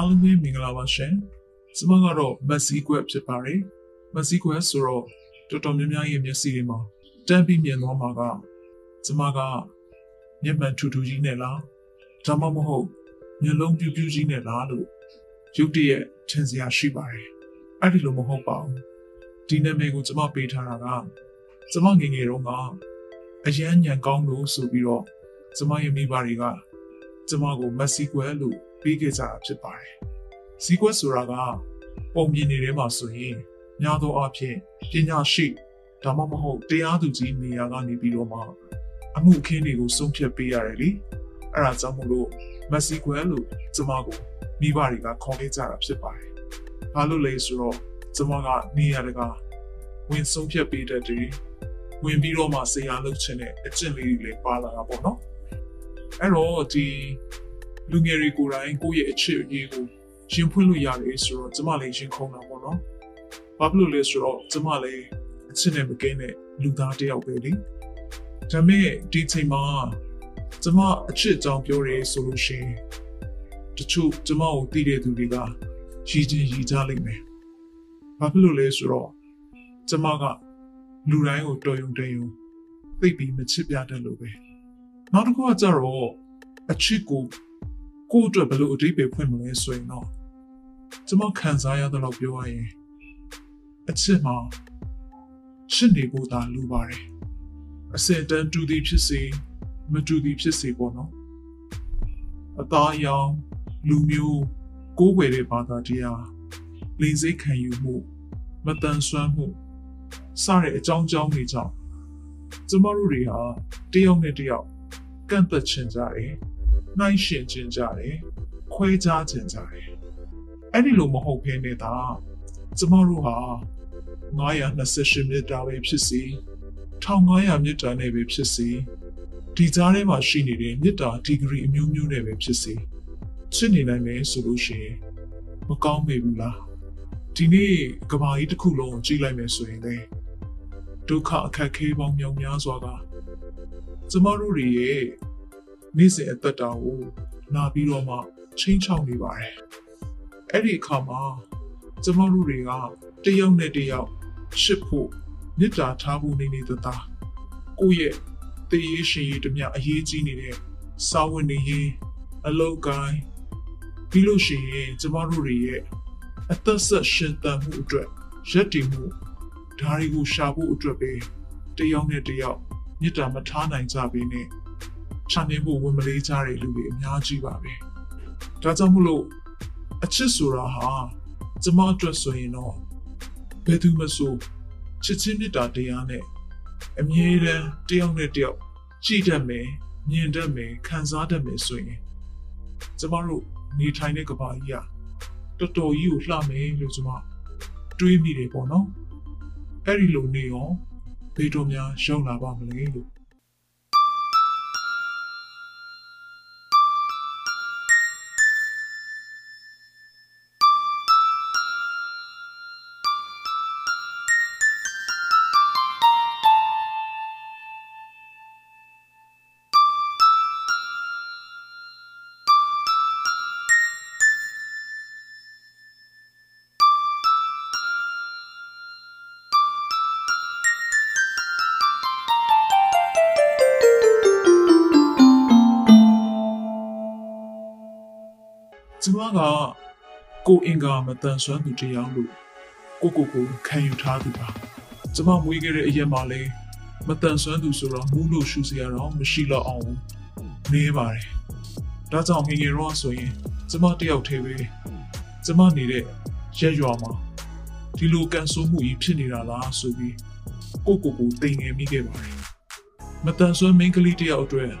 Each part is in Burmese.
အားလုံးပဲမင်္ဂလာပါရှင်ကျမကတော့မက်ဆီကွက်ဖြစ်ပါတယ်မက်ဆီကွက်ဆိုတော့တော်တော်များများရဲ့မျက်စိတွေမှာတန်းပြီးမြင်သွားမှာကကျမကမျက်မှန်ထူထူကြီးနဲ့လားဒါမှမဟုတ်မျက်လုံးပြူးပြူးကြီးနဲ့လားလို့ရုပ်တရက်ထင်စရာရှိပါတယ်အဲ့ဒီလိုမဟုတ်ပါဘူးဒီနာမည်ကိုကျမပေးထားတာကကျမငယ်ငယ်တုန်းကအရန်ညံကောင်းလို့ဆိုပြီးတော့ကျမရဲ့မိဘတွေကကျမကိုမက်ဆီကွယ်လို့ ပေးခဲ့ကြတာဖြစ်ပါတယ်။စီကွက်ဆိုတာကပုံမြင်နေတဲ့မှာဆိုရင်များသောအားဖြင့်ပညာရှိဒါမှမဟုတ်တရားသူကြီးနေရာကနေပြီးတော့မှအမှုအခင်းတွေကိုဆုံးဖြတ်ပေးရတယ်လေ။အဲဒါကြောင့်မို့လို့မက်ဆီကွယ်လို့ကျမကိုမိဘတွေကခေါ်ခဲ့ကြတာဖြစ်ပါတယ်။ဘာလို့လဲဆိုတော့ကျမကနေရာတကာဝင်ဆုံးဖြတ်ပေးတတ်တယ်။ဝင်ပြီးတော့မှဆရာလုပ်ချင်တဲ့အကျင့်လေးတွေလည်းပါလာတာပေါ့နော်။အဲ့တော့ဒီ လူငယ်တွေကိုယ်တိုင်ကိုယ့်ရဲ့အချစ်အရေးကိုရင်ဖွင့်လို့ရတယ်ဆိုတော့ကျမလည်းရင်ခုန်တာပေါ့နော်။ဘာဖြစ်လို့လဲဆိုတော့ကျမလည်းအချစ်နဲ့မကင်းတဲ့လူသားတစ်ယောက်ပဲလေ။ဒါမဲ့ဒီချိန်မှာကျမအချစ်အကြောင်းပြောရဲဆိုလို့ရှိရင်တချို့ကျမကိုသိတဲ့သူတွေကရည်ချင်းရည်ကြလိမ့်မယ်။ဘာဖြစ်လို့လဲဆိုတော့ကျမကလူတိုင်းကိုတော်ယုံတဲ့ယုံသိပြီးမချစ်ပြတတ်လို့ပဲ။နောက်တစ်ခုကကြတော့အချစ်ကို ကိုယ့်အတွက်ဘယ်လိုအတိတ်ပဲဖွင့်မလဲဆိုရင်တော့ကျွန်မခံစားရတဲ့လောက်ပြောရရင်အချစ်မှာချစ်နေဖို့သာလိုပါတယ်အစင်တန်းတူသည်ဖြစ်စေမတူသည်ဖြစ်စေပေါ့နော်အသားအရောင်လူမျိုးကိုးကွယ်တဲ့ဘာသာတရားလင်းစိတ်ခံယူမှုမတန်ဆွမ်းမှုစတဲ့အကြောင်းအကြောင်းတွေကြောင့်ကျမတို့တွေဟာတယောက်နဲ့တယောက်ကန့်သက်ချင်ကြတယ် နှိုင်းရှင်ခြင်းကြတယ်ခွဲခြားခြင်းကြတယ်အဲ့ဒီလိုမဟုတ်ဘဲနဲ့ဒါကျမတို့ဟာ928မြစ်တာပဲဖြစ်စီ1500မြစ်တာနဲ့ပဲဖြစ်စီဒီကြားထဲမှာရှိနေတဲ့မြစ်တာဒီဂရီအမျိုးမျိုးနဲ့ပဲဖြစ်စီချစ်နေနိုင်မယ်ဆိုလို့ရှိရင်မကောင်းမေဘူးလားဒီနေ့ကဘာကြီးတစ်ခုလုံးကိုကြည့်လိုက်မယ်ဆိုရင်လေဒုက္ခအခက်ခဲပေါင်းမြောက်များစွာကကျမတို့တွေရဲ့ နေ့စဉ်အသက်တာကိုလာပြီးတော့မှချင်းချောင်းနေပါတယ်။အဲ့ဒီအခါမှာကျမတို့တွေကတယောက်နဲ့တယောက်ရှစ်ဖို့မေတ္တာထားဖို့နေနေသသားကိုယ့်ရဲ့တည်ရရှင်ရည်တမျှအရေးကြီးနေတဲ့စာဝန်နေရေးအလောက်ကိုင်းပြီးလို့ရှိရင်ကျမတို့တွေရဲ့အသက်ဆက်ရှင်သန်မှုအတွက်ရက်တည်မှုဒါတွေကိုရှာဖို့အတွက်ပဲတယောက်နဲ့တယောက်မေတ္တာမထားနိုင်ကြဘဲနဲ့ ချန်နေဖို့ဝင်မလေးကြတဲ့လူတွေအများကြီးပါပဲ။ဒါကြောင့်မို့လို့အချစ်ဆိုတာဟာကျမအတွက်ဆိုရင်တော့ဘယ်သူမဆိုချစ်ချင်းမြတ်တာတရားနဲ့အမြဲတမ်းတယောက်နဲ့တယောက်ကြည့်တတ်မယ်မြင်တတ်မယ်ခံစားတတ်မယ်ဆိုရင်ကျမတို့နေထိုင်တဲ့ကဘာကြီးကတော်တော်ကြီးကိုလှမယ်လို့ကျမတွေးမိတယ်ပေါ့နော်။အဲ့ဒီလိုနေရောဘယ်တော့မှရောက်လာပါမလဲလို့ ကျမကကိုအင်္ဂါမတန်ဆွမ်းသူတရားလို့ကိုကိုကိုခံယူထားသူပါကျမမွေးခဲ့တဲ့အရက်မှာလဲမတန်ဆွမ်းသူဆိုတော့မူးလို့ရှူစရာတော့မရှိတော့အောင်နေပါတယ်ဒါကြောင့်ငငယ်တော့ဆိုရင်ကျမတယောက်တည်းပဲကျမနေတဲ့ရက်ရွာမှာဒီလိုကန်ဆိုးမှုကြီးဖြစ်နေတာလားဆိုပြီးကိုကိုကိုတိမ်ငယ်မိခဲ့ပါတယ်မတန်ဆွမ်းမိန်းကလေးတယောက်အတွက်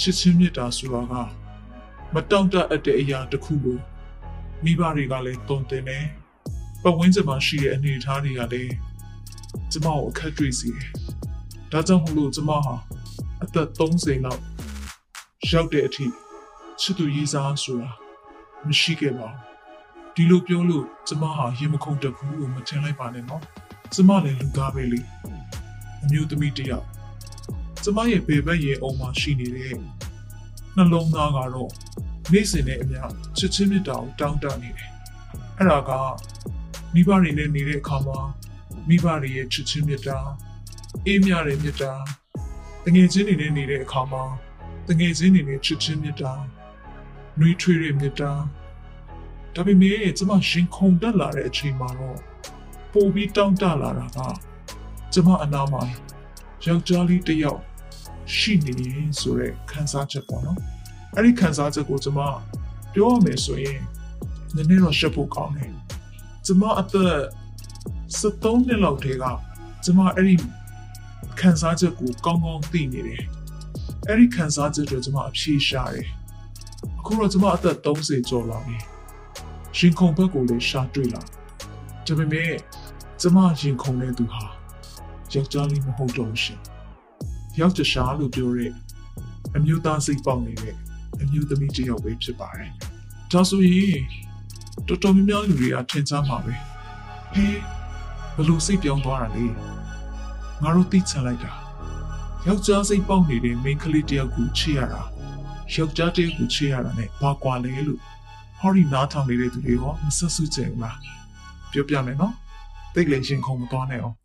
ချစ်ချင်းမြတ်တာဆိုတာက မတောင့်တအပ်တဲ့အရာတစ်ခုကိုမိဘတွေကလည်းတုံတင်တယ်။ပတ်ဝန်းကျင်မှာရှိတဲ့အနေအထားတွေကလည်းကျမကိုအခက်တွေ့စေတယ်။ဒါကြောင့်မို့လို့ကျမဟာအသက်30လောက်ရောက်တဲ့အထိချစ်သူရေးစားဆိုတာမရှိခဲ့ပါဘူး။ဒီလိုပြောလို့ကျမဟာရင်မခုန်တခုလို့မထင်လိုက်ပါနဲ့နော်။ကျမလည်းလူသားပဲလေ။အမျိုးသမီးတစ်ယောက်ကျမရဲ့ဘေဘက်ရဲ့အုံမှာရှိနေတဲ့ နှလုံးသားကတော့နေ့စဉ်နဲ့အမျှချစ်ချင်းမြတ်တာကိုတောင်းတနေတယ်အဲ့ဒါကမိဘတွေနဲ့နေတဲ့အခါမှာမိဘတွေရဲ့ချစ်ချင်းမြတ်တာအေးမြတဲ့မြတ်တာတငယ်ချင်းတွေနဲ့နေတဲ့အခါမှာတငယ်ချင်းတွေနဲ့ချစ်ချင်းမြတ်တာနှွေးထွေးတဲ့မြတ်တာဒါပေမဲ့ကျမရှင်ခုန်တက်လာတဲ့အချိန်မှာတော့ပိုပြီးတောင်းတလာတာကကျမအနာမှာယောက်ျားလေးတစ်ယောက် ရှိနေရင်ဆိုတဲ့ခံစားချက်ပေါ့နော်အဲ့ဒီခံစားချက်ကိုကျမပြောရမယ်ဆိုရင်နည်းနည်းတော့ရှက်ဖို့ကောင်းတယ်ကျမအသက်73နှစ်လောက်တည်းကကျမအဲ့ဒီခံစားချက်ကိုကောင်းကောင်းသိနေတယ်အဲ့ဒီခံစားချက်တွေကျမအဖြေရှာတယ်အခုတော့ကျမအသက်30ကျော်လာပြီရှင်ခုံဘက်ကိုလည်းရှာတွေ့လာဒါပေမဲ့ကျမရင်ခုန်တဲ့သူဟာယောက်ျားလေးမဟုတ်တော့ရှင် ယောက်ျားရှာလို့ပြောတဲ့အမျိုးသားစိတ်ပေါက်နေတဲ့အမျိုးသမီးတစ်ယောက်ပဲဖြစ်ပါတယ်ဒါဆိုရင်တော်တော်များများလူတွေကထင်ကြမှာပဲဟေးဘလို့စိတ်ပြောင်းသွားတာလဲငါတို့သိချင်လိုက်တာယောက်ျားစိတ်ပေါက်နေတဲ့မိန်းကလေးတယောက်ကိုချစ်ရတာယောက်ျားတယောက်ကိုချစ်ရတာ ਨੇ ဘာကွာလဲလို့ဟောဒီနားထောင်နေတဲ့သူတွေရောမဆက်စုကြဘူးလားပြောပြမယ်နော်တိတ်လည်းရှင်ခုံမသွားနဲ့အောင်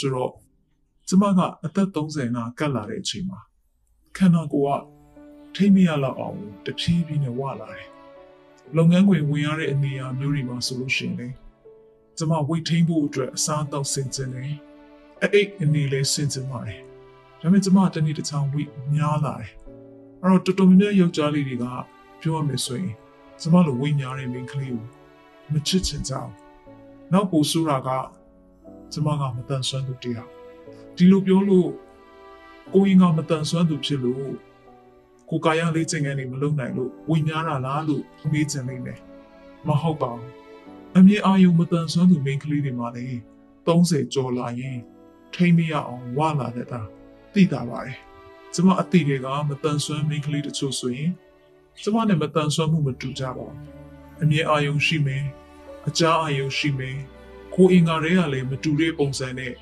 ဆိုတော့ကျမကအသက်30နာကတ်လာတဲ့အချိန်မှာခန္ဓာကိုယ်ကထိမ့်မရလောက်အောင်တဖြည်းဖြည်းနဲ့ဝလာတယ်။လုပ်ငန်းခွင်ဝင်ရတဲ့အနေအထားမျိုးတွေမှာဆိုလို့ရှိရင်လေကျမဝိတ်ထိန်ဖို့အတွက်အစားအသောက်ဆင်ကျင်တယ်။အဲ့အိတ်အနေလေးဆင်ကျင်ပါတယ်။ဒါပေမဲ့ကျမတနေ့တစ်ချောင်းဝိတ်များလာတယ်။အဲ့တော့တော်တော်များများယောက်ျားလေးတွေကပြောရမယ်ဆိုရင်ကျမလိုဝိတ်များတဲ့မိန်းကလေးကိုမချစ်ချင်ကြဘူး။နောက်ပိုဆိုးတာက ကျမကမတန်ဆွမ်းသူတရားဒီလိုပြောလို့ကိုရင်ကမတန်ဆွမ်းသူဖြစ်လို့ကိုကာယလေးကျင်ငန်းနေမလုပ်နိုင်လို့ဝင်များတာလားလို့မေးချင်နေတယ်မဟုတ်ပါဘူးအမြင်အာယုံမတန်ဆွမ်းသူမိန်းကလေးတွေမှာလေ30ကျော်လာရင်ထိမ့်မရအောင်ဝလာတဲ့တာသိတာပါတယ်ကျမအတိတွေကမတန်ဆွမ်းမိန်းကလေးတချို့ဆိုရင်ကျမနဲ့မတန်ဆွမ်းမှုမတူကြပါဘူးအမြင်အာယုံရှိမယ်အကြားအာယုံရှိမယ် ကိုအင်္ဂါတွေကလည်းမတူတဲ့ပုံစံနဲ့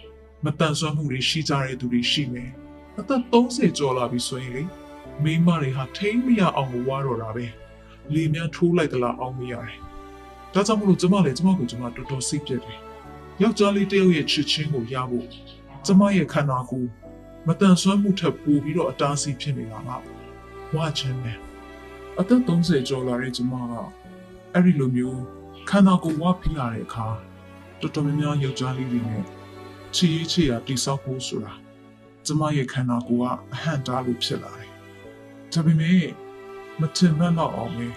မတန်ဆွမ်းမှုတွေရှိကြတဲ့သူတွေရှိမယ်။အသက်30ကျော်လာပြီဆိုရင်လေမိန်းမတွေဟာထိမ့်မရအောင်ဝါတော့တာပဲ။လေများထိုးလိုက်သလားအောင်မရတယ်။ဒါကြောင့်မလို့ကျမလည်းကျမကိုကျမတော်တော်စိတ်ပြက်တယ်။ယောက်ျားလေးတယောက်ရဲ့ချစ်ချင်းကိုရဖို့ကျမရဲ့ခန္ဓာကိုယ်မတန်ဆွမ်းမှုထပ်ပိုပြီးတော့အတားအဆီးဖြစ်နေတာကဝါချင်တယ်။အသက်30ကျော်လာတဲ့ကျမကအဲ့ဒီလိုမျိုးခန္ဓာကိုယ်ဝါဖိလာတဲ့အခါ တော်တော်များများယောက်ျားလေးတွေနဲ့ချီရေးချီရတိဆောက်ဖို့ဆိုတာကျမရဲ့ခန္ဓာကိုယ်ကအဟန့်တားလို့ဖြစ်လာတယ်။ဒါပေမဲ့မထင်မှတ်တော့အောင်ပဲ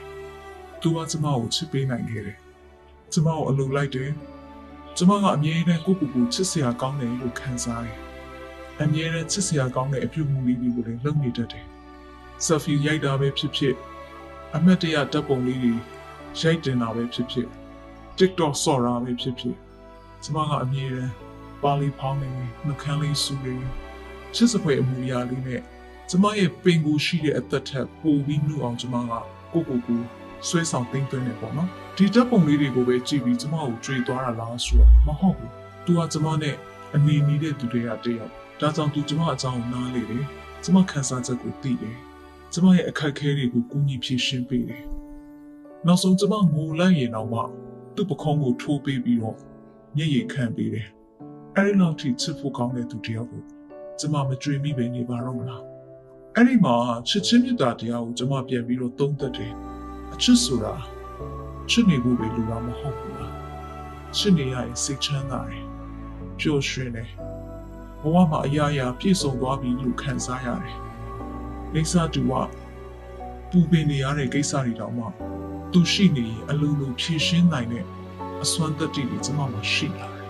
သူကကျမကိုချစ်ပေးနိုင်ခဲ့တယ်။ကျမကိုအလိုလိုက်တယ်။ကျမကအမြဲတမ်းကိုယ့်ကိုယ်ကိုချစ်စရာကောင်းတယ်လို့ခံစားတယ်။အမြဲတမ်းချစ်စရာကောင်းတဲ့အပြုအမူလေးတွေကိုလည်းလုပ်နေတတ်တယ်။ဆယ်ဖီရိုက်တာပဲဖြစ်ဖြစ်အမတ်တရဓာတ်ပုံလေးတွေရိုက်တင်တာပဲဖြစ်ဖြစ် TikTok ဆော့တာပဲဖြစ်ဖြစ် ကျမကအမြဲတမ်းပါလီဖောင်းနေနှုတ်ခမ်းလေးဆူနေချစ်စပွဲအမူအရာလေးနဲ့ကျမရဲ့ပင်ကိုရှိတဲ့အသက်ထက်ပိုပြီးနှုတ်အောင်ကျမကကိုကိုကိုဆွဲဆောင်သိမ့်သွင်းနေပေါ့နော်ဒီတပ်ပုံလေးတွေကိုပဲကြည့်ပြီးကျမကိုကြွေသွားတာလားဆိုတော့မဟုတ်ဘူးသူကကျမနဲ့အနေနေတဲ့သူတွေကတယောက်ဒါကြောင့်သူကျမအကြောင်းနားလေတယ်ကျမခံစားချက်ကိုသိတယ်ကျမရဲ့အခက်အခဲတွေကိုကူညီဖြေရှင်းပေးတယ်နောက်ဆုံးကျမငိုလိုက်ရင်တော့မှသူ့ပခုံးကိုထိုးပေးပြီးတော့ မျက်ရည်ခံပေးတယ်အဲ့ဒီလောက်ထိချစ်ဖို့ကောင်းတဲ့သူတယောက်ကိုကျမမကြွေမိပဲနေပါတော့မလားအဲ့ဒီမှာချစ်ချင်းမြတ်တာတရားကိုကျမပြန်ပြီးတော့သုံးသပ်တယ်အချစ်ဆိုတာချစ်နေဖို့ပဲလိုတာမဟုတ်ဘူးလားချစ်နေရရင်စိတ်ချမ်းသာတယ်ပျော်ရွှင်တယ်ဘဝမှာအရာရာပြည့်စုံသွားပြီလို့ခံစားရတယ်လိစာတူကပူပင်နေရတဲ့ကိစ္စတွေတောင်မှသူရှိနေရင်အလိုလိုဖြည့်ရှင်းနိုင်တဲ့ အစွမ်းတတ္တိတွေကျမမှာရှိလာတယ်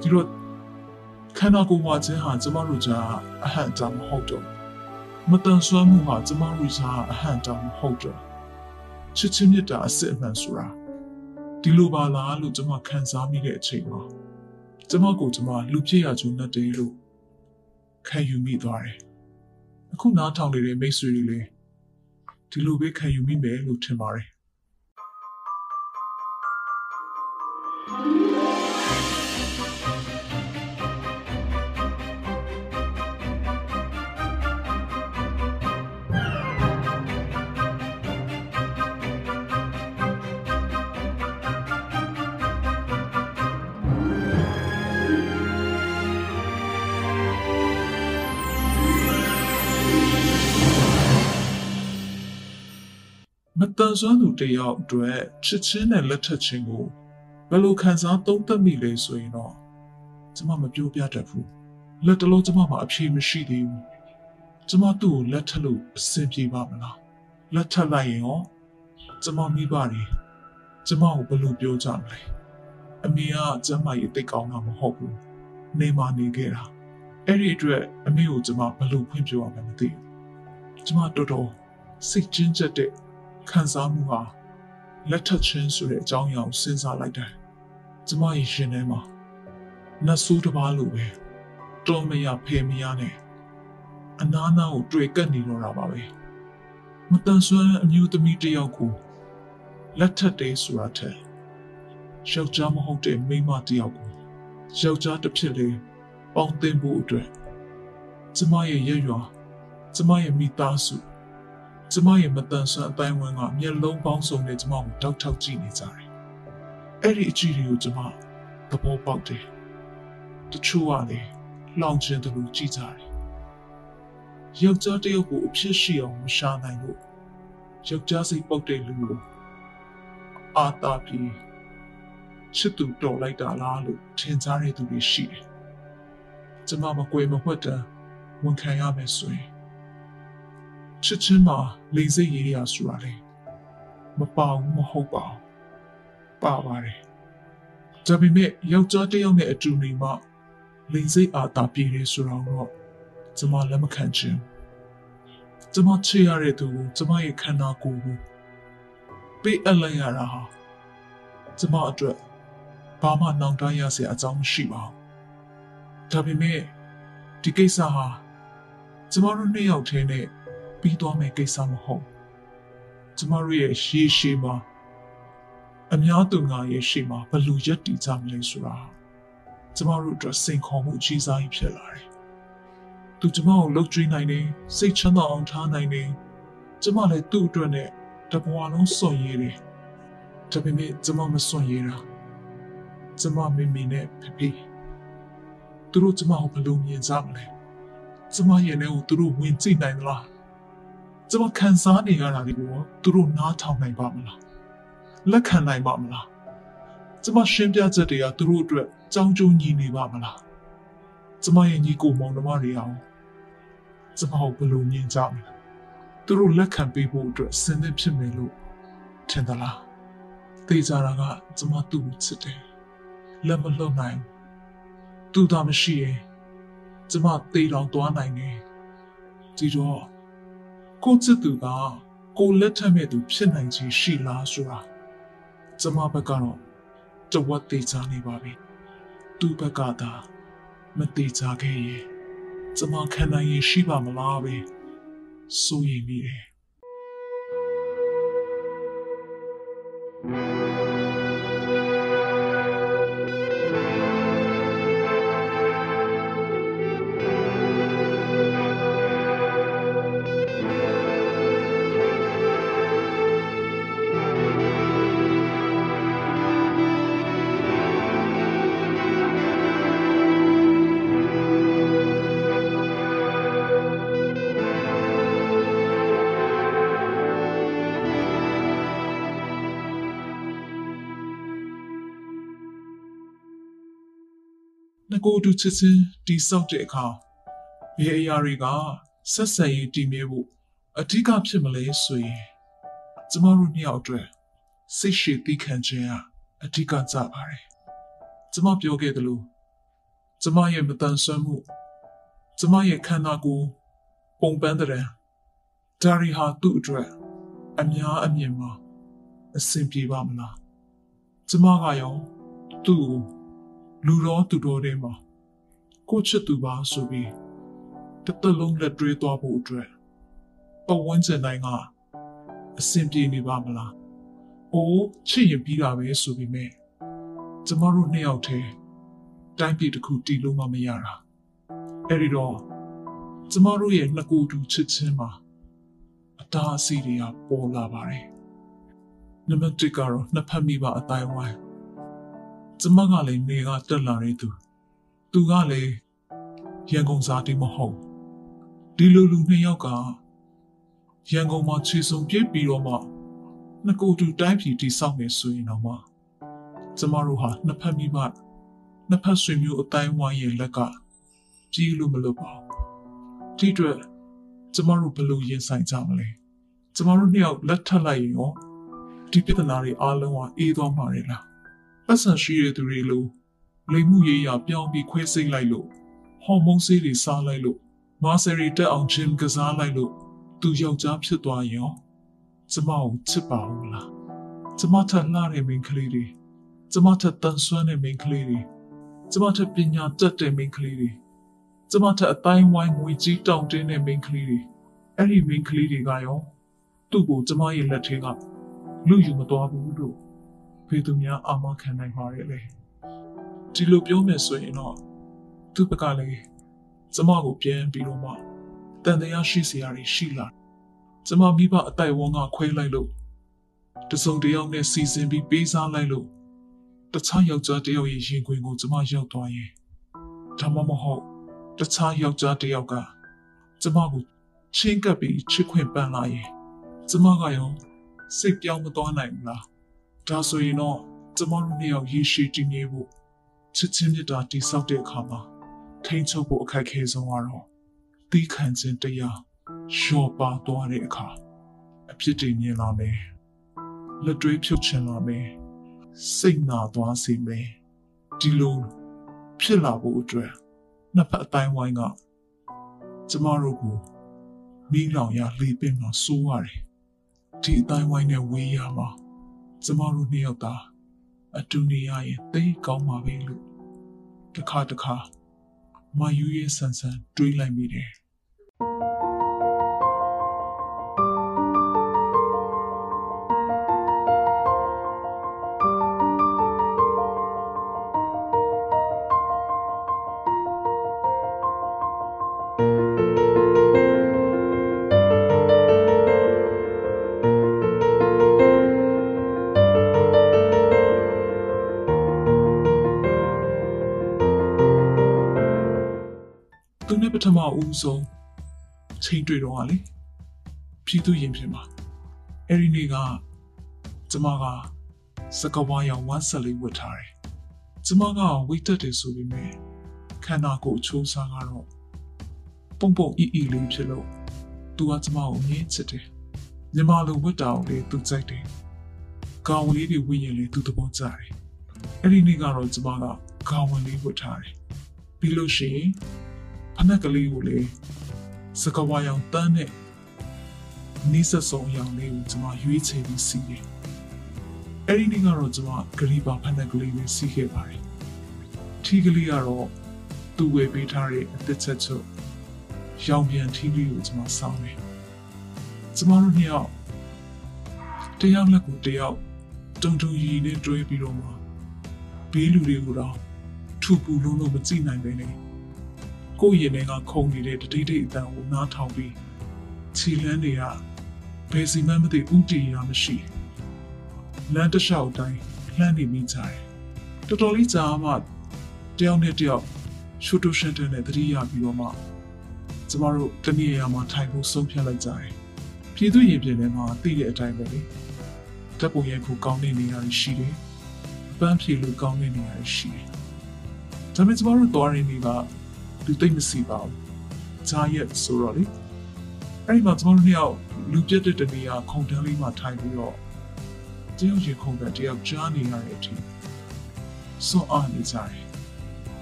ဒီတော့ခန္ဓာကိုယ်မှာခြင်းဟာကျမတို့ကြားအဟံတာမဟုတ်တော့မတန်ဆွမ်းမှုဟာကျမတို့ကြားအဟံတာမဟုတ်တော့ချစ်ချင်းမြတ်တာအစစ်အမှန်ဆိုတာဒီလိုပါလားလို့ကျွန်မခံစားမိတဲ့အချိန်မှာကျွန်မကိုကျွန်မလူဖြစ်ရကျုံနဲ့တေးလို့ခံယူမိသွားတယ်အခုနားထောင်နေတဲ့မိတ်ဆွေတွေလည်းဒီလိုပဲခံယူမိမယ်လို့ထင်ပါတယ် မတန်ဆွမ်းသူတယောက်အတွက်ချစ်ချင်းနဲ့လက်ထပ်ခြင်းကို ဘယ်လိုခံစားသုံးသပ်မိလဲဆိုရင်တော့ကျွန်မမပြောပြတတ်ဘူးလက်တလုံးကျွန်မမှာအဖြေမရှိသေးဘူးကျွန်မသူ့ကိုလက်ထပ်လို့အဆင်ပြေပါမလားလက်ထပ်လိုက်ရင်ရောကျွန်မမိပါတယ်ကျွန်မကိုဘယ်လိုပြောကြမလဲအမေကကျမရဲ့တိတ်ကောင်းတာမဟုတ်ဘူးနေမနေခဲ့တာအဲ့ဒီအတွက်အမေကိုကျွန်မဘယ်လိုဖွင့်ပြောရမလဲမသိဘူးကျွန်မတော်တော်စိတ်ကျဉ်ကျက်တဲ့ခံစားမှုဟာလက်ထပ်ခြင်းဆိုတဲ့အကြောင်းအရာကိုစဉ်းစားလိုက်တယ်။ ကျမရဲ့ရှင်ထဲမှာနတ်ဆိုးတစ်ပါးလိုပဲတော်မရဖေမရနဲ့အနာနာကိုတွေ့ကပ်နေတော့တာပါပဲ။မတန်ဆွမ်းအမျိုးသမီးတစ်ယောက်ကိုလက်ထပ်တယ်ဆိုတာထက်ယောက်ျားမဟုတ်တဲ့မိန်းမတစ်ယောက်ကိုယောက်ျားတစ်ဖြစ်လေပေါင်းသင်ဖို့အတွက်ကျမရဲ့ရရွာကျမရဲ့မိသားစုကျမရဲ့မတန်ဆွမ်းအတိုင်းဝန်းကမျက်လုံးပေါင်းစုံနဲ့ကျမကိုတောက်ထောက်ကြည့်နေကြတယ်။ အဲ့ဒီအကြည့်တွေကိုကျမသဘောပေါက်တယ်။တချို့ကလည်းလောင်ကျင်တယ်လို့ကြည့်ကြတယ်။ယောက်ျားတစ်ယောက်ကိုအဖြစ်ရှိအောင်မရှာနိုင်လို့ယောက်ျားစိတ်ပုတ်တဲ့လူကိုအာတာပြီးချစ်သူတော်လိုက်တာလားလို့ထင်ကြတဲ့သူတွေရှိတယ်။ကျမမကွယ်မဝှက်တမ်းဝန်ခံရမယ်ဆိုရင်ချစ်ချင်းမှာလိန်စိတ်ရေးရဆိုတာလေမပါဘူးမဟုတ်ပါဘူး ပါပါတယ်ဒါပေမဲ့ယောက်ျားတစ်ယောက်နဲ့အတူနေမှလိန်စိတ်အားတာပြေတယ်ဆိုတာတော့ကျွန်မလက်မခံချင်ကျွန်မချစ်ရတဲ့သူကိုကျွန်မရဲ့ခန္ဓာကိုယ်ကိုပေးအပ်လိုက်ရတာဟာကျွန်မအတွက်ဘာမှနောင်တရစရာအကြောင်းမရှိပါဘူးဒါပေမဲ့ဒီကိစ္စဟာကျမတို့နှစ်ယောက်တည်းနဲ့ပြီးသွားမယ့်ကိစ္စမဟုတ်ကျမတို့ရဲ့ရှေးရှေးမှာ အများသူငါရဲ့ရှေ့မှာဘလူရက်တည်ကြမလဲဆိုတာကျမတို့အတွက်စိန်ခေါ်မှုအကြီးစားကြီးဖြစ်လာတယ်။သူကျမကိုလှုပ်ကြွေးနိုင်တယ်စိတ်ချမ်းသာအောင်ထားနိုင်တယ်ကျမလည်းသူ့အတွက်နဲ့တဘဝလုံးစွန့်ရည်တယ်။ဒါပေမဲ့ကျမမစွန့်ရည်တာကျမမိမိနဲ့ဖဖေသူတို့ကျမကိုဘယ်လိုမြင်ကြမလဲ။ကျမရဲ့နဲ့ကိုသူတို့ဝင်ကြည့်နိုင်သလား။ကျွန်မခံစားနေရတာတွေကိုသူတို့နားထောင်နိုင်ပါမလား လက်ခံနိုင်ပါမလားကျွန်မရှင်းပြချက်တွေကသူတို့အတွက်ကြောင်းကျုံညီနေပါမလားကျွန်မရဲ့ညီကိုမောင်နှမတွေအောင်ကျွန်မကိုဘယ်လိုမြင်ကြမလဲသူတို့လက်ခံပေးဖို့အတွက်စင်သင့်ဖြစ်မယ်လို့ထင်သလားသိကြတာကကျွန်မသူ့ကိုချစ်တယ်လက်မလွတ်နိုင်သူသာမရှိရင်ကျွန်မသေတောင်သွားနိုင်တယ်ဒီတော့ကိုချစ်သူကကိုလက်ထက်မဲ့သူဖြစ်နိုင်ခြင်းရှိလားဆိုတာ ကျမဘက်ကတော့တဝက်သေးချနေပါပြီသူ့ဘက်ကသာမသေးချခဲ့ရင်ကျမခံနိုင်ရင်ရှိပါမလားပဲစိုးရိမ်မိတယ် ငကိုတူချစ်ချင်းတိဆောက်တဲ့အခါဘယ်အရာတွေကဆက်ဆံရေးတည်မြဲဖို့အဓိကဖြစ်မလဲဆိုရင်ကျမတို့နှစ်ယောက်အတွက်စိတ်ရှည်သိခံခြင်းကအဓိကကြပါတယ်ကျမပြောခဲ့သလိုကျမရဲ့မတန်ဆွမ်းမှုကျမရဲ့ခန္ဓာကိုယ်ပုံပန်းတဲ့ဒါရီဟာသူ့အတွက်အများအမြင်မှာအဆင်ပြေပါမလားကျမကရောသူ့ကို လူတော်သူတော်တွေမှာကိုချစ်သူပါဆိုပြီးတစ်သက်လုံးလက်တွဲသွားဖို့အတွက်ပတ်ဝန်းကျင်တိုင်းကအဆင်ပြေနေပါမလား။အိုးချစ်ရင်ပြီးတာပဲဆိုပြီးမြဲကျမတို့နှစ်ယောက်တည်းတိုင်းပြည်တစ်ခုတည်လို့မှမရတာ။အဲ့ဒီတော့ကျမတို့ရဲ့နှစ်ကိုယ်တူချစ်ချင်းမှာအတားအဆီးတွေကပေါ်လာပါတယ်။နံပါတ်1ကတော့နှစ်ဖက်မိဘအတိုင်းဝိုင်း ကျမကလည်းနေကတက်လာတဲ့သူသူကလည်းရန်ကုန်စားတိမဟုတ်ဒီလိုလူနှစ်ယောက်ကရန်ကုန်မှာခြေစုံပြစ်ပြီးတော့မှနှစ်ကိုယ်တူတိုင်းပြည်တိဆောက်မယ်ဆိုရင်တော့မှကျမတို့ဟာနှစ်ဖက်မိဘနှစ်ဖက်ဆွေမျိုးအတိုင်းဝိုင်းရဲ့လက်ကကြီးလို့မလို့ပါဒီအတွက်ကျမတို့ဘယ်လိုရင်ဆိုင်ကြမလဲကျမတို့နှစ်ယောက်လက်ထပ်လိုက်ရင်ရောဒီပြဿနာတွေအားလုံးကအေးသွားမှာလေလား ပတ်စံရှိတဲ့သူတွေလိုလိမ်မှုရေးရပြောင်းပြီးခွဲစိတ်လိုက်လို့ဟော်မုန်းဆေးတွေစားလိုက်လို့မာဆယ်ရီတက်အောင်ဂျင်ကစားလိုက်လို့သူယောက်ျားဖြစ်သွားရင်ရောကျမကိုချစ်ပါဦးလားကျမထက်လှတဲ့မိန်းကလေးတွေကျမထက်တန်ဆွမ်းတဲ့မိန်းကလေးတွေကျမထက်ပညာတတ်တဲ့မိန်းကလေးတွေကျမထက်အတိုင်းဝိုင်းငွေကြီးတောင်းတင်းတဲ့မိန်းကလေးတွေအဲ့ဒီမိန်းကလေးတွေကရောသူ့ကိုကျမရဲ့လက်ထဲကလူယူမသွားဘူးလို့ ဖေသူများအာမခံနိုင်ပါရဲ့လေဒီလိုပြောမယ်ဆိုရင်တော့သူ့ဘက်ကလည်းကျမကိုပြန်ပြီးတော့မှတန်တရားရှိစရာတွေရှိလာကျမမိဘအတိုက်ဝန်းကခွဲလိုက်လို့တစုံတယောက်နဲ့စီစဉ်ပြီးပေးစားလိုက်လို့တခြားယောက်ျားတယောက်ရဲ့ရင်ခွင်ကိုကျမရောက်သွားရင်ဒါမှမဟုတ်တခြားယောက်ျားတယောက်ကကျမကိုချင်းကပ်ပြီးချစ်ခွင့်ပန်းလာရင်ကျမကရောစိတ်ပြောင်းမသွားနိုင်ဘူးလား ဒါဆိုရင်တော့ကျမတို့နှစ်ယောက်ရေရှည်တည်ငြိမ်ဖို့ချစ်ချင်းမြတ်တာတိဆောက်တဲ့အခါမှာထိန်ချုပ်ဖို့အခက်ခဲဆုံးကတော့သီးခံခြင်းတရားလျှော့ပါသွားတဲ့အခါအဖြစ်တွေမြင်လာမယ်လက်တွေးဖြုတ်ချင်လာမယ်စိတ်နာသွားစေမယ်ဒီလိုဖြစ်လာဖို့အတွက်နှစ်ဖက်အတိုင်းဝိုင်းကကျမတို့ကိုမိလောင်ရလေးပင်မှာစိုးရတယ်ဒီအတိုင်းဝိုင်းနဲ့ဝေးရမှာ ကျမတို့နှစ်ယောက်သားအတူနေရရင်သိကောင်းပါပဲလို့တစ်ခါတစ်ခါမယူရဲ့ဆန်ဆန်တွေးလိုက်မိတယ် နဲ့ပထမဦးဆုံးချိန်တွေ့တော့ဟာလေပြည်သူရင်ပြင်မှာအဲ့ဒီနေ့ကကျမကစကဝါရောင်ဝမ်းဆက်လေးဝတ်ထားတယ်ကျမကဝိတ်တက်တယ်ဆိုပေမဲ့ခန္ဓာကိုယ်အချိုးစားကတော့ပုံပုံအီအီလေးဖြစ်လို့သူကကျမကိုမြင်ချစ်တယ်ညီမလိုဝတ်တာကိုလေသူကြိုက်တယ်ကောင်လေးတွေဝင့်ရင်လေသူသဘောကျတယ်အဲ့ဒီနေ့ကတော့ကျမကကောင်ဝင်လေးဝတ်ထားတယ်ပြီးလို့ရှိရင် ဖနက်ကလေးကိုလေစကဝါရောင်တန်းနဲ့နီးစပ်ဆုံးအရောင်လေးကိုကျွန်မရွေးချယ်ပြီးစီးတယ်။အဲ့ဒီနေ့ကတော့ကျွန်မဂရီပါဖနက်ကလေးလေးစီးခဲ့ပါတယ်။ထီးကလေးကတော့သူ့ဝယ်ပေးထားတဲ့အသက်ချက်ချုပ်ရောင်ပြန်ထီးလေးကိုကျွန်မစောင်းတယ်။ကျွန်မတို့နှစ်ယောက်တယောက်လက်ကိုတယောက်တုံတုံရီနဲ့တွဲပြီးတော့မှဘေးလူတွေကိုတော့ထူပူလုံးလုံးမကြည့်နိုင်ပဲနဲ့ ကိုယ့်ရင်ထဲကခုန်နေတဲ့တတိတိအတန်ကိုနားထောင်ပြီးခြေလန်းတွေကဘယ်စီမှမသိဥတီရမရှိလမ်းတစ်လျှောက်တိုင်းလှမ်းနေမိကြတယ်တော်တော်လေးကြာမှတယောက်နဲ့တယောက်ရှူတူရှန်တန်နဲ့တတိယပြီးတော့မှကျမတို့တနည်းအားမှာထိုင်ဖို့ဆုံးဖြတ်လိုက်ကြတယ်ပြည်သူရင်ပြင်ထဲမှာသိတဲ့အတိုင်းပဲလေတပ်ပုံရိုက်ဖို့ကောင်းတဲ့နေရာတွေရှိတယ်ပန်းဖြေလို့ကောင်းတဲ့နေရာတွေရှိတယ်ဒါပေမဲ့ကျမတို့သွားရင်းတွေက လူသိမ့်မစီပါဘူးဂျာရက်ဆိုတော့လေအဲ့ဒီမှာကျွန်တော်တို့နှစ်ယောက်လူပြတ်တဲ့တနေရာခုံတန်းလေးမှာထိုင်ပြီးတော့တယောက်ချင်းခုံကတယောက်ကြားနေရတဲ့အထိစွန့်အားနေကြတယ်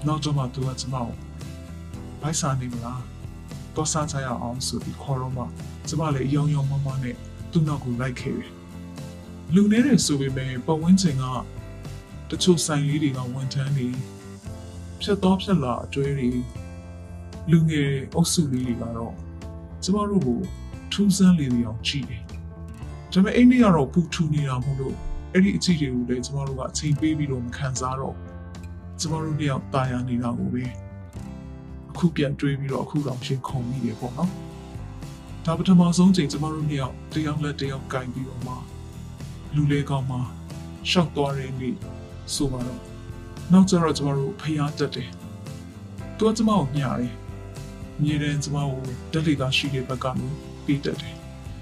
နောက်တော့မှသူကကျွန်တော်ဘိုက်စာနေမလားတော့စားကြရအောင်ဆိုပြီးခေါ်တော့မှကျွန်မလည်းအယုံယုံမမနဲ့သူ့နောက်ကိုလိုက်ခဲ့တယ်လူနေတဲ့ဆိုပေမဲ့ပတ်ဝန်းကျင်ကတချို့ဆိုင်လေးတွေကဝန်ထမ်းတွေဖြတ်တော့ဖြတ်လာအကျွဲတွေ လူငယ်အုပ်စုလေးတွေကတော့ကျမတို့ကိုထူးဆန်းလေလေအောင်ကြည့်တယ်။ဒါပေမဲ့အိန္ဒိယတော့ပူထူနေတာမို့လို့အဲ့ဒီအခြေတွေကိုလည်းကျမတို့ကအချိန်ပေးပြီးတော့မခံစားတော့ကျမတို့တယောက်တာယာနေတာကိုပဲအခုပြန်တွေးပြီးတော့အခုတော့ရှင်းခုံမိတယ်ပေါ့နော်။ဒါပထမဆုံးချိန်ကျမတို့တယောက်တယောက်လက်တယောက်ကင်ပြီးတော့မှလူလေးကောင်မှရှောက်သွားတယ်လေဆိုပါတော့နောက်ကျတော့ကျမတို့ဖျားတက်တယ်။သူကကျမကိုညားတယ်။ မြေတဲ့ကျမကိုတက်လီကရှိတဲ့ဘက်ကနေပြီးတက်တယ်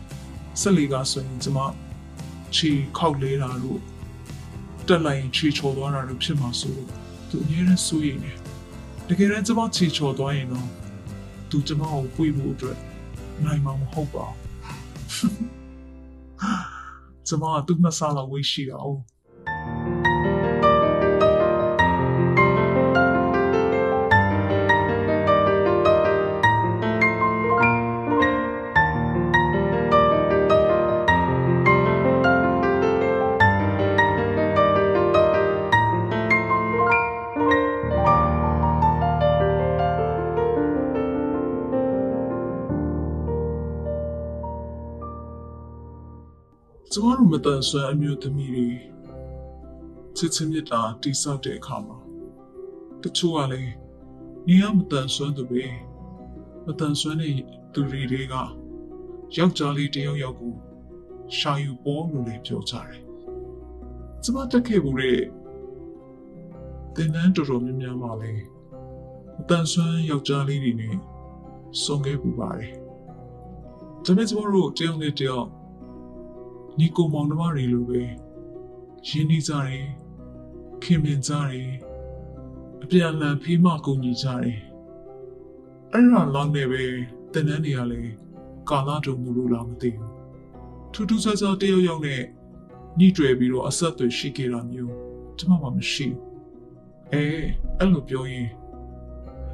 ။ဆက်လီကဆိုရင်ကျမချီခောက်လေးတာတို့တက်လိုက်ရင်ချီချော်သွားတာတို့ဖြစ်မှာဆိုလို့သူအများနဲ့စိုးရိမ်တယ်။တကယ်တမ်းကျမချီချော်သွားရင်တော့သူကျမကိုပွေဖို့အတွက်နိုင်မှာမဟုတ်ပါဘူး။ကျမကသူ့နှစ်ဆလောက်ဝေးရှိတာ哦。 ကျမတို့မတန်ဆွမ်းအမျိုးသမီးတွေချစ်ချင်းမြတ်တာတိဆောက်တဲ့အခါမှာတချို့ကလည်းနေရမတန်ဆွမ်းသူပဲမတန်ဆွမ်းတဲ့သူတွေတွေကယောက်ျားလေးတယောက်ယောက်ကိုရှာယူပေါ်လို့လည်းပြောကြတယ်။ကျမတက်ခဲ့ဘူးတဲ့တင်တန်းတော်တော်များများပါလေမတန်ဆွမ်းယောက်ျားလေးတွေနဲ့ဆုံခဲ့ပူပါတယ်။ဒါပေမဲ့ကျမတို့တယောက်နဲ့တယောက် ညီကိုမောင်နှမတွေလိုပဲရင်းနှီးကြတယ်ခင်မင်ကြတယ်အပြန်အလှန်ဖေးမကုန်ညီကြတယ်အဲ့ဒါလောက်နေပဲတန်တန်းတွေကလည်းကာလာတုံမှုလို့လားမသိဘူးထူးထူးဆန်းဆန်းတယောက်ယောက်နဲ့ညှိတွယ်ပြီးတော့အဆက်အသွယ်ရှိခဲ့တာမျိုးကျွန်မမှမရှိဘူးအဲအဲ့လိုပြောရင်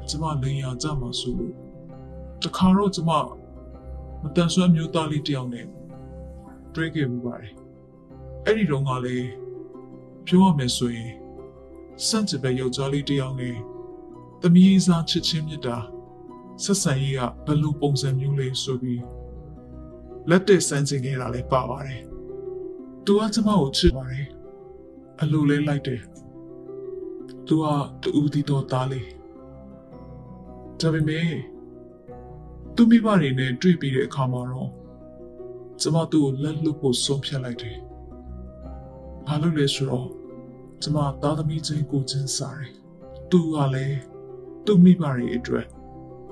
ကျွန်မလိန်ရကြမှာဆိုလို့တခါတော့ကျွန်မမတန်ဆွမ်းမျိုးသားလေးတယောက်နဲ့ တွေးခဲ့မှုပါတယ်အဲ့ဒီတော့ကလည်းပြောရမယ်ဆိုရင်စန့်ကျင်ဘက်ယောက်ျားလေးတယောက်နဲ့သမီးစားချစ်ချင်းမြတ်တာဆက်ဆံရေးကဘယ်လိုပုံစံမျိုးလဲဆိုပြီးလက်တက်ဆန်းကျင်ခဲ့တာလည်းပါပါတယ်သူကကျမကိုချစ်ပါတယ်အလိုလဲလိုက်တယ်သူကတူဦးတီတော်သားလေးဒါပေမဲ့သူမိဘတွေနဲ့တွေ့ပြီးတဲ့အခါမှာတော့ ကျမသူ့ကိုလက်လွတ်ဖို့ဆုံးဖြတ်လိုက်တယ်။ဘာလို့လဲဆိုတော့ကျမသားသမီးချင်းကိုချင်းစားတယ်။သူကလည်းသူ့မိဘတွေအတွက်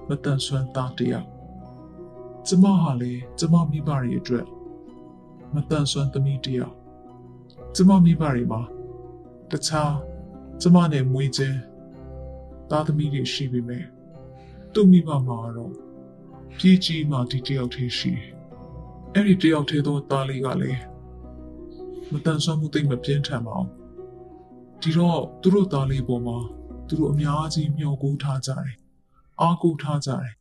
မတန်ဆွမ်းသားတယောက်။ကျမဟာလည်းကျမမိဘတွေအတွက်မတန်ဆွမ်းသမီးတယောက်။ကျမမိဘတွေမှာတခြားကျမနဲ့မွေးချင်းသားသမီးတွေရှိပေမဲ့သူ့မိဘမှာတော့ကြီးကြီးမှဒီတယောက်တည်းရှိတယ် အဲ့ဒီတယောက်သေးသောသားလေးကလည်းမတန်ဆွမ်းမှုသိမ့်မပြင်းထန်ပါဘူးဒီတော့သူတို့သားလေးပေါ်မှာသူတို့အများကြီးမျှော်ကိုးထားကြတယ်အားကိုးထားကြတယ်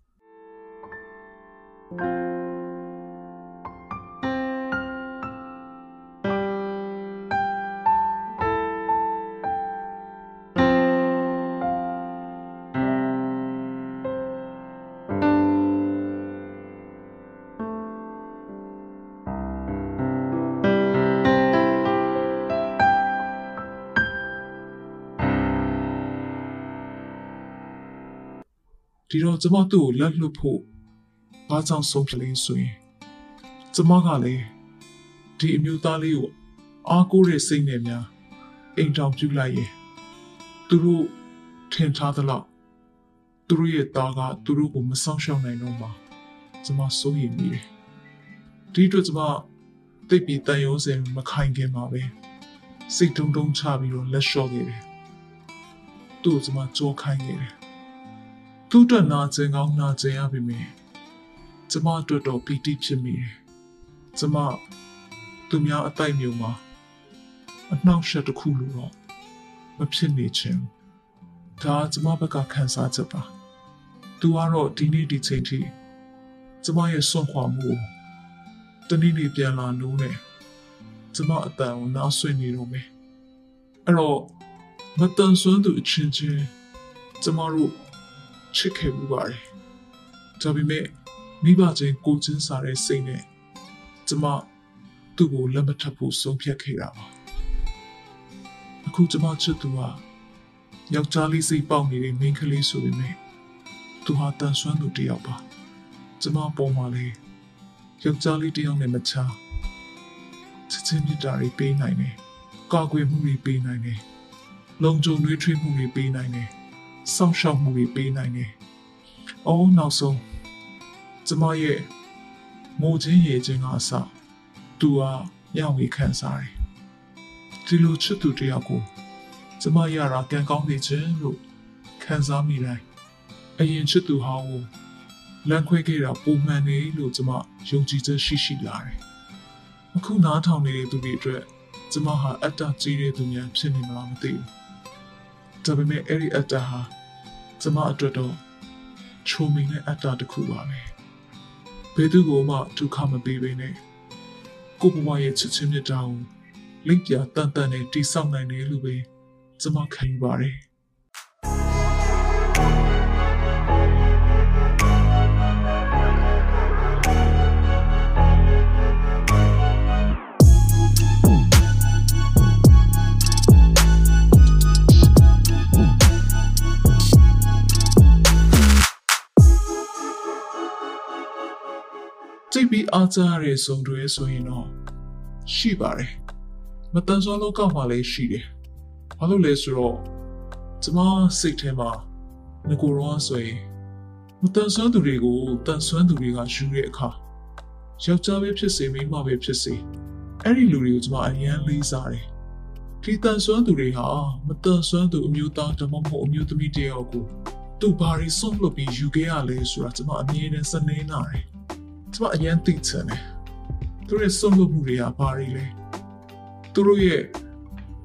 ဒီတော့ကျမသူ့ကိုလက်လွတ်ဖို့ဘာကြောင့်ဆုံးဖြတ်လဲဆိုရင်ကျမကလည်းဒီအမျိုးသားလေးကိုအားကိုးတဲ့စိတ်နဲ့များအိမ်တောင်ပြုလိုက်ရင်သူတို့ထင်ထားသလောက်သူတို့ရဲ့သားကသူတို့ကိုမဆောင်ရှောက်နိုင်တော့မှာကျမစိုးရိမ်မိတယ်ဒီအတွက်ကျမတိတ်ပြီးတန်ရုံးစင်မခိုင်ခင်ပါပဲစိတ်တုံတုံချပြီးတော့လက်လျှော့ခဲ့တယ်သူ့ကိုကျမကြောခိုင်းခဲ့တယ် သူ့အတွက်နာကျင်ကောင်းနာကျင်ရပြီမေကျမအတွက်တော့ပီတိဖြစ်မိတယ်ကျမသူများအတိုက်မျိုးမှာအနှောက်အယှက်တစ်ခုလိုတော့မဖြစ်နေချင်ဒါကျမဘက်ကခံစားချက်ပါသူကတော့ဒီနေ့ဒီချိန်ထိကျမရဲ့စွန့်ခွာမှုတနည်းနည်းပြန်လာလို့နဲ့ကျမအတန်ကိုနားဆွနေတော့မယ်အဲ့တော့မတန်ဆွမ်းသူအချင်းချင်းကျမတို့ ချစ်ခဲ့မှုပါတယ်ဒါပေမဲ့မိဘချင်းကိုချင်းစားတဲ့စိတ်နဲ့ကျမသူ့ကိုလက်မထပ်ဖို့ဆုံးဖြတ်ခဲ့တာပါအခုကျမချစ်သူကယောက်ျားလေးစိတ်ပေါက်နေတဲ့မိန်းကလေးဆိုပေမဲ့သူဟာတန်ဆွမ်းသူတစ်ယောက်ပါကျမပေါ်မှာလေယောက်ျားလေးတစ်ယောက်နဲ့မချာချစ်ချင်းမြတ်တာတွေပေးနိုင်တယ်ကာကွယ်မှုတွေပေးနိုင်တယ်လုံခြုံတွေထွေးမှုတွေပေးနိုင်တယ် စောင့်ရှောက်မှုတွေပေးနိုင်တယ်အော်နောက်ဆုံးကျမရဲ့မိုးချင်းရေချင်းကအစသူဟာရဝေခံစားတယ်ဒီလိုချစ်သူတယောက်ကိုကျမရတာကံကောင်းနေခြင်းလို့ခံစားမိတိုင်းအရင်ချစ်သူဟောင်းကိုလမ်းခွဲခဲ့တာပုံမှန်နေလို့ကျမယုံကြည်ချက်ရှိရှိလာတယ်။အခုနားထောင်နေတဲ့သူတွေအတွက်ကျမဟာအတ္တကြီးတဲ့သူများဖြစ်နေမလားမသိဘူး။ ဒါပေမဲ့အဲ့ဒီအတ္တဟာကျမအတွက်တော့ချုံမိတဲ့အတ္တတစ်ခုပါပဲ။ဘယ်သူကမှဒုက္ခမပေးဘဲနဲ့ကိုဘဝရဲ့ချစ်ချင်းမြတ်တာကိုလိပ်ပြတန်တန်နဲ့တိဆောက်နိုင်တယ်လို့ပဲကျမခံယူပါတယ်။ အားကြရတဲ့ဇုံတွေဆိုရင်တော့ရှိပါတယ်မတန်ဆွမ်းလောကမှာလည်းရှိတယ်ဘာလို့လဲဆိုတော့ကျမစိတ်ထဲမှာငကိုရောဆိုရင်မတန်ဆွမ်းသူတွေကိုတန်ဆွမ်းသူတွေကယူတဲ့အခါယောက်ျားပဲဖြစ်စေမိန်းမပဲဖြစ်စေအဲ့ဒီလူတွေကိုကျမအရင်လေးစားတယ်ဒီတန်ဆွမ်းသူတွေဟာမတန်ဆွမ်းသူအမျိုးသားဓမ္မမဟုတ်အမျိုးသမီးတယောက်ကိုသူဘာတွေဆုံးလို့ပြီးယူခဲ့ရလဲဆိုတာကျမအမြဲတမ်းစနေနာတယ် ကျမအရင်သိချင်တယ်သူရဲ့ဆုံးလို့မှုတွေကဘာတွေလဲသူတို့ရဲ့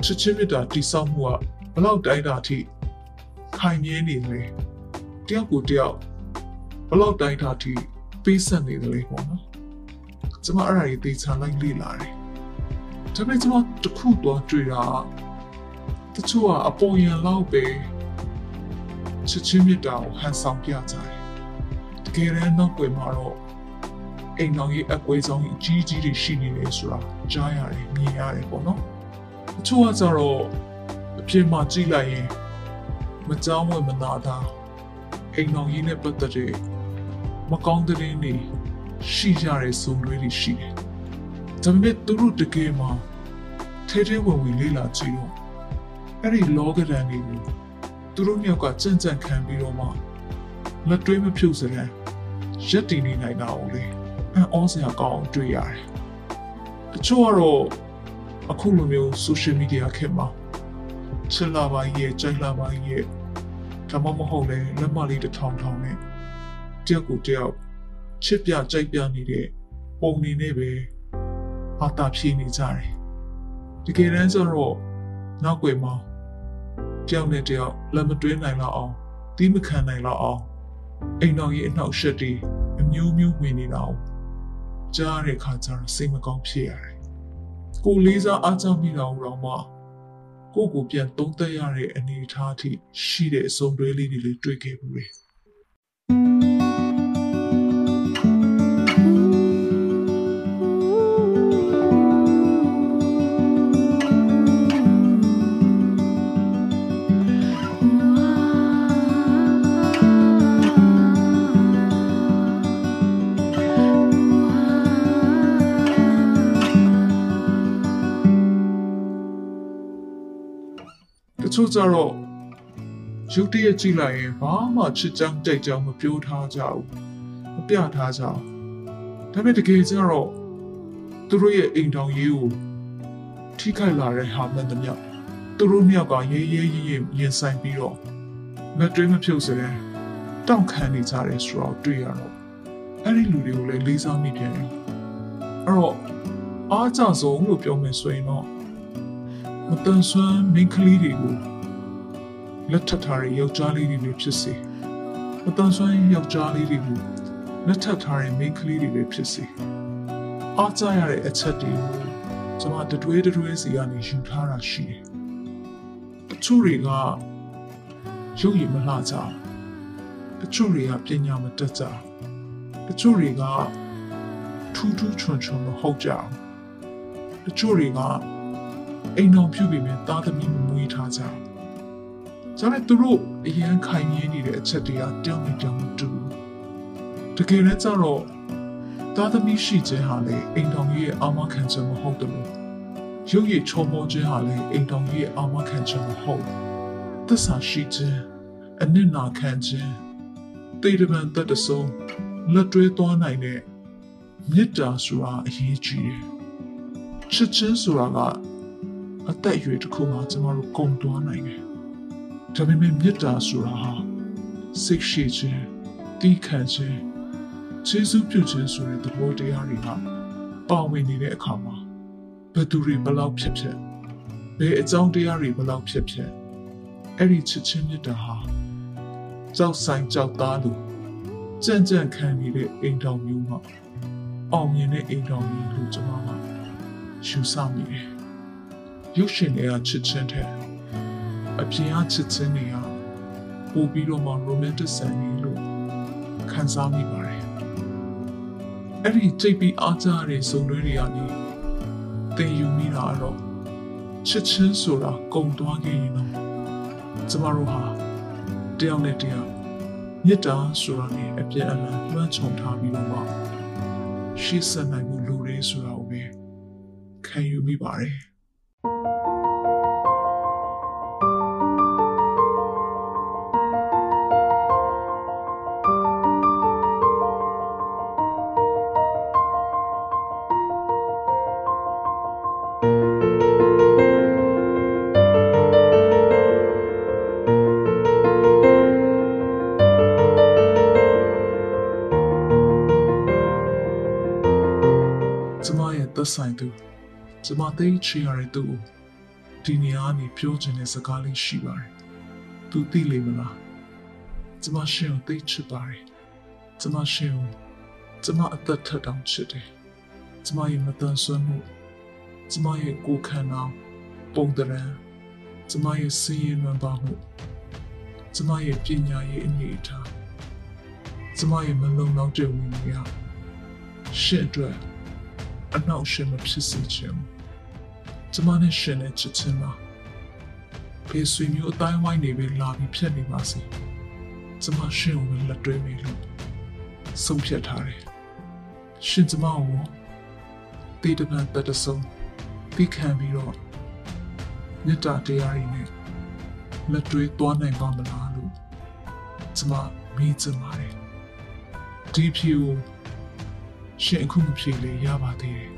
ချစ်ချင်းမြတ်တာတိဆောက်မှုကဘလောက်တိုင်းတာထိခိုင်မြဲနေလဲတယောက်ကိုတယောက်ဘလောက်တိုင်းတာထိပေးဆက်နေတယ်လေပေါ့နော်ကျမအဲ့ဒါကြီးသိချလိုက်လေ့လာတယ်ဒါပေမဲ့ကျမတခုတော့တွေ့တာတချို့ကအပေါ်ရန်လောက်ပဲချစ်ချင်းမြတ်တာကိုဟန်ဆောင်ပြကြတယ်တကယ်တမ်းနောက်ွယ်မှာတော့ အိမ်တော်ကြီးအကွဲဆောင်ကြီးအကြီးကြီးတွေရှိနေတယ်ဆိုတာကြားရတယ်မြင်ရတယ်ပေါ့နော်အချို့ကကြတော့အပြင်မှာကြည့်လိုက်ရင်မကြောင်းဝင်မနာတာအိမ်တော်ကြီးနဲ့ပတ်သက်တဲ့မကောင်းတဲ့တွေရှိကြတဲ့စုံတွေတွေရှိတယ်ဒါပေမဲ့သူတို့တကယ်မှာထဲထဲဝင်ဝင်လေးလာကြည့်တော့အဲ့ဒီလောကဒဏ်တွေကိုသူတို့မြောက်ကကြံ့ကြံ့ခံပြီးတော့မှလက်တွေးမဖြုတ်စတဲ့ရက်တည်နေနိုင်တာ ਉਹ လေ အံ့ဩစရာကောင်းတွေ့ရတယ်။တချို့ကတော့အခုလိုမျိုး social media ခေတ်မှာချစ်လာပါရဲ့ကြိုက်လာပါရဲ့ဒါမှမဟုတ်လေလက်မလေးတစ်ထောင်ထောင်နဲ့တယောက်ကိုတယောက်ချစ်ပြကြိုက်ပြနေတဲ့ပုံနေနဲ့ပဲအာတာဖြေနေကြတယ်။တကယ်တမ်းကျတော့နောက်ွယ်မှာတယောက်နဲ့တယောက်လက်မတွဲနိုင်တော့အောင်တီးမခံနိုင်တော့အောင်အိမ်တော်ကြီးအနှောက်အယှက်တွေအမျိုးမျိုးဝင်နေတာအောင် ကြားတဲ့ခါကျတော့စိတ်မကောင်းဖြစ်ရတယ်။ကိုလေးစားအားကြမိတာတော့မှကိုကိုပြန်သုံးသက်ရတဲ့အနေအထားအထိရှိတဲ့အစုံတွဲလေးတွေလေးတွေ့ခဲ့ဘူးလေ။ ချို့ကြတော့ရုပ်တရက်ကြည့်လိုက်ရင်ဘာမှချစ်ကြောင်တိတ်ကြောင်မပြောထားကြဘူးမပြထားကြဘူးဒါပေမဲ့တကယ်ကျတော့သူတို့ရဲ့အိမ်တောင်ရေးကိုထိခိုက်လာတဲ့ဟာမှန်သမျှသူတို့မြောက်ကရဲရဲရဲရဲရင်ဆိုင်ပြီးတော့မတွေးမဖြုတ်စတဲ့တောင့်ခံနေကြတယ်ဆိုတော့တွေ့ရတော့အဲ့ဒီလူတွေကိုလည်းလေးစားမိပြန်တယ်အဲ့တော့အားကြဆုံးလို့ပြောမယ်ဆိုရင်တော့ မတန်ဆွမ်းမိန်းကလေးတွေကိုလက်ထပ်ထားတဲ့ယောက်ျားလေးတွေပဲဖြစ်စေမတန်ဆွမ်းယောက်ျားလေးတွေကိုလက်ထပ်ထားတဲ့မိန်းကလေးတွေပဲဖြစ်စေအားကြရတဲ့အချက်တွေကိုကျွန်မတတွေးတတွေးစီကနေယူထားတာရှိတယ်ချို့တွေကရုပ်ရည်မလှကြတချို့တွေကပညာမတတ်ကြတချို့တွေကထူးထူးချွန်ချွန်မဟုတ်ကြတချို့တွေက အိမ်တော်ပြုပြီးမြင်သားသမီးမမွေးထားကြ။ဒါနဲ့သူတို့အရန်ခိုင်မြဲနေတဲ့အချက်တွေကတောင်းနေတောင်းမတူဘူး။တကယ်လည်းကြတော့သားသမီးရှိခြင်းဟာလေအိမ်တော်ကြီးရဲ့အာမခံချက်မဟုတ်တယ်လို့ရုပ်ရည်ချုံမောခြင်းဟာလေအိမ်တော်ကြီးရဲ့အာမခံချက်မဟုတ်သစ္စာရှိခြင်းအနစ်နာခံခြင်းတေတမန်တတ်တဆုံးလက်တွဲသွားနိုင်တဲ့မေတ္တာဆိုတာအရေးကြီးတယ်။ချစ်ချင်းဆိုတာက အသက်အရွယ်တစ်ခုမှကျမတို့ကုန်သွားနိုင်တယ်။ဒါပေမဲ့မေတ္တာဆိုတာဟာစိတ်ရှိခြင်းတီးခံခြင်းကျေးဇူးပြုခြင်းဆိုတဲ့သဘောတရားတွေကပါဝင်နေတဲ့အခါမှာဘယ်သူတွေဘလောက်ဖြစ်ဖြစ်ဘယ်အကြောင်းတရားတွေဘလောက်ဖြစ်ဖြစ်အဲ့ဒီချစ်ချင်းမေတ္တာဟာကြောက်ဆိုင်ကြောက်သားလို့ကြံ့ကြံ့ခံနေတဲ့အိမ်တော်မျိုးမှာအောင်မြင်တဲ့အိမ်တော်မျိုးလို့ကျွန်တော်ကယူဆမိတယ် ရုပ်ရှင်တွေကချစ်ချင်းတဲ့အပြင်အချစ်ချင်းတွေကပို့ပြီးတော့မှ romantic ဆန်နေလို့ခံစားမိပါတယ်အဲ့ဒီကြိတ်ပြီးအားကြတဲ့စုံတွဲတွေကနေသင်ယူမိတာတော့ချစ်ချင်းဆိုတာကုံသွားခဲ့ရင်တော့ကျမတို့ဟာတယောက်နဲ့တယောက်မေတ္တာဆိုတာနဲ့အပြည့်အလန်းလွှမ်းခြုံထားပြီးတော့မှရှေ့ဆက်နိုင်မှုလိုတယ်ဆိုတာကိုပဲခံယူမိပါတယ် သက်ဆိုင်သူကျမသိချင်ရတဲ့သူကိုဒီနေရာကနေပြောချင်တဲ့စကားလေးရှိပါတယ်။သူသိလိမ့်မလား။ကျမရှင်ကိုသိချစ်ပါတယ်။ကျမရှင်ကိုကျမအသက်ထက်တောင်ချစ်တယ်။ကျမရဲ့မတန်ဆွမ်းမှုကျမရဲ့ကိုယ်ခန္ဓာပုံတရံကျမရဲ့စည်ရင်လွန်ပါမှုကျမရဲ့ပညာရေးအနေအထားကျမရဲ့မလုံလောက်တဲ့ဝိညာဉ်ရှင့်အတွက် အနောက်ရှင်မဖြစ်စေချင်ဘူးကျမနဲ့ရှင်နဲ့ချစ်ချင်းပါဖေးဆွေမျိုးအတိုင်းဝိုင်းနေပြီလာပြီးဖြစ်နေပါစေကျမရှင်ကိုလက်တွဲမိလို့ဆုံးဖြတ်ထားတယ်ရှင်ကျမကိုတေးတပံတတဆုံးပြီးခံပြီးတော့မေတ္တာတရားတွေနဲ့လက်တွဲသွားနိုင်ပါမလားလို့ကျမမေးချင်ပါတယ်ဒီဖြူကို ရှင်အခုမဖြေလေရပါသေးတယ်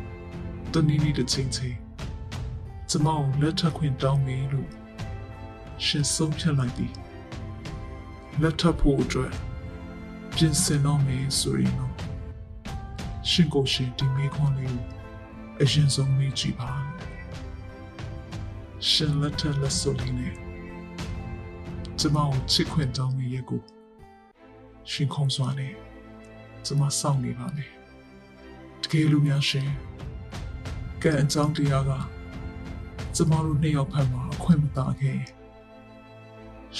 ။တနည်းနည်းတစ်ချိန်ချိန်ကျမကိုလက်ထပ်ခွင့်တောင်းမေးလို့ရှင်ဆုံးဖြတ်လိုက်သည်။လက်ထပ်ဖို့အတွက်ပြင်ဆင်တော့မေးဆိုရင်တော့ရှင်ကိုရှင်ဒီမေးခွန်းလေးကိုအရင်ဆုံးမေးကြည့်ပါလို့ရှင်လက်ထပ်လက်စွပ်လေးနဲ့ကျမကိုချစ်ခွင့်တောင်းမေးရဲ့ကိုရှင်ခုံစွာနဲ့ ကျမစောင့်နေပါမယ်တကယ်လို့များရှင်ကဲအကြောင်းတရားကကျမတို့နှစ်ယောက်ဖက်မှာအခွင့်မသာခဲ့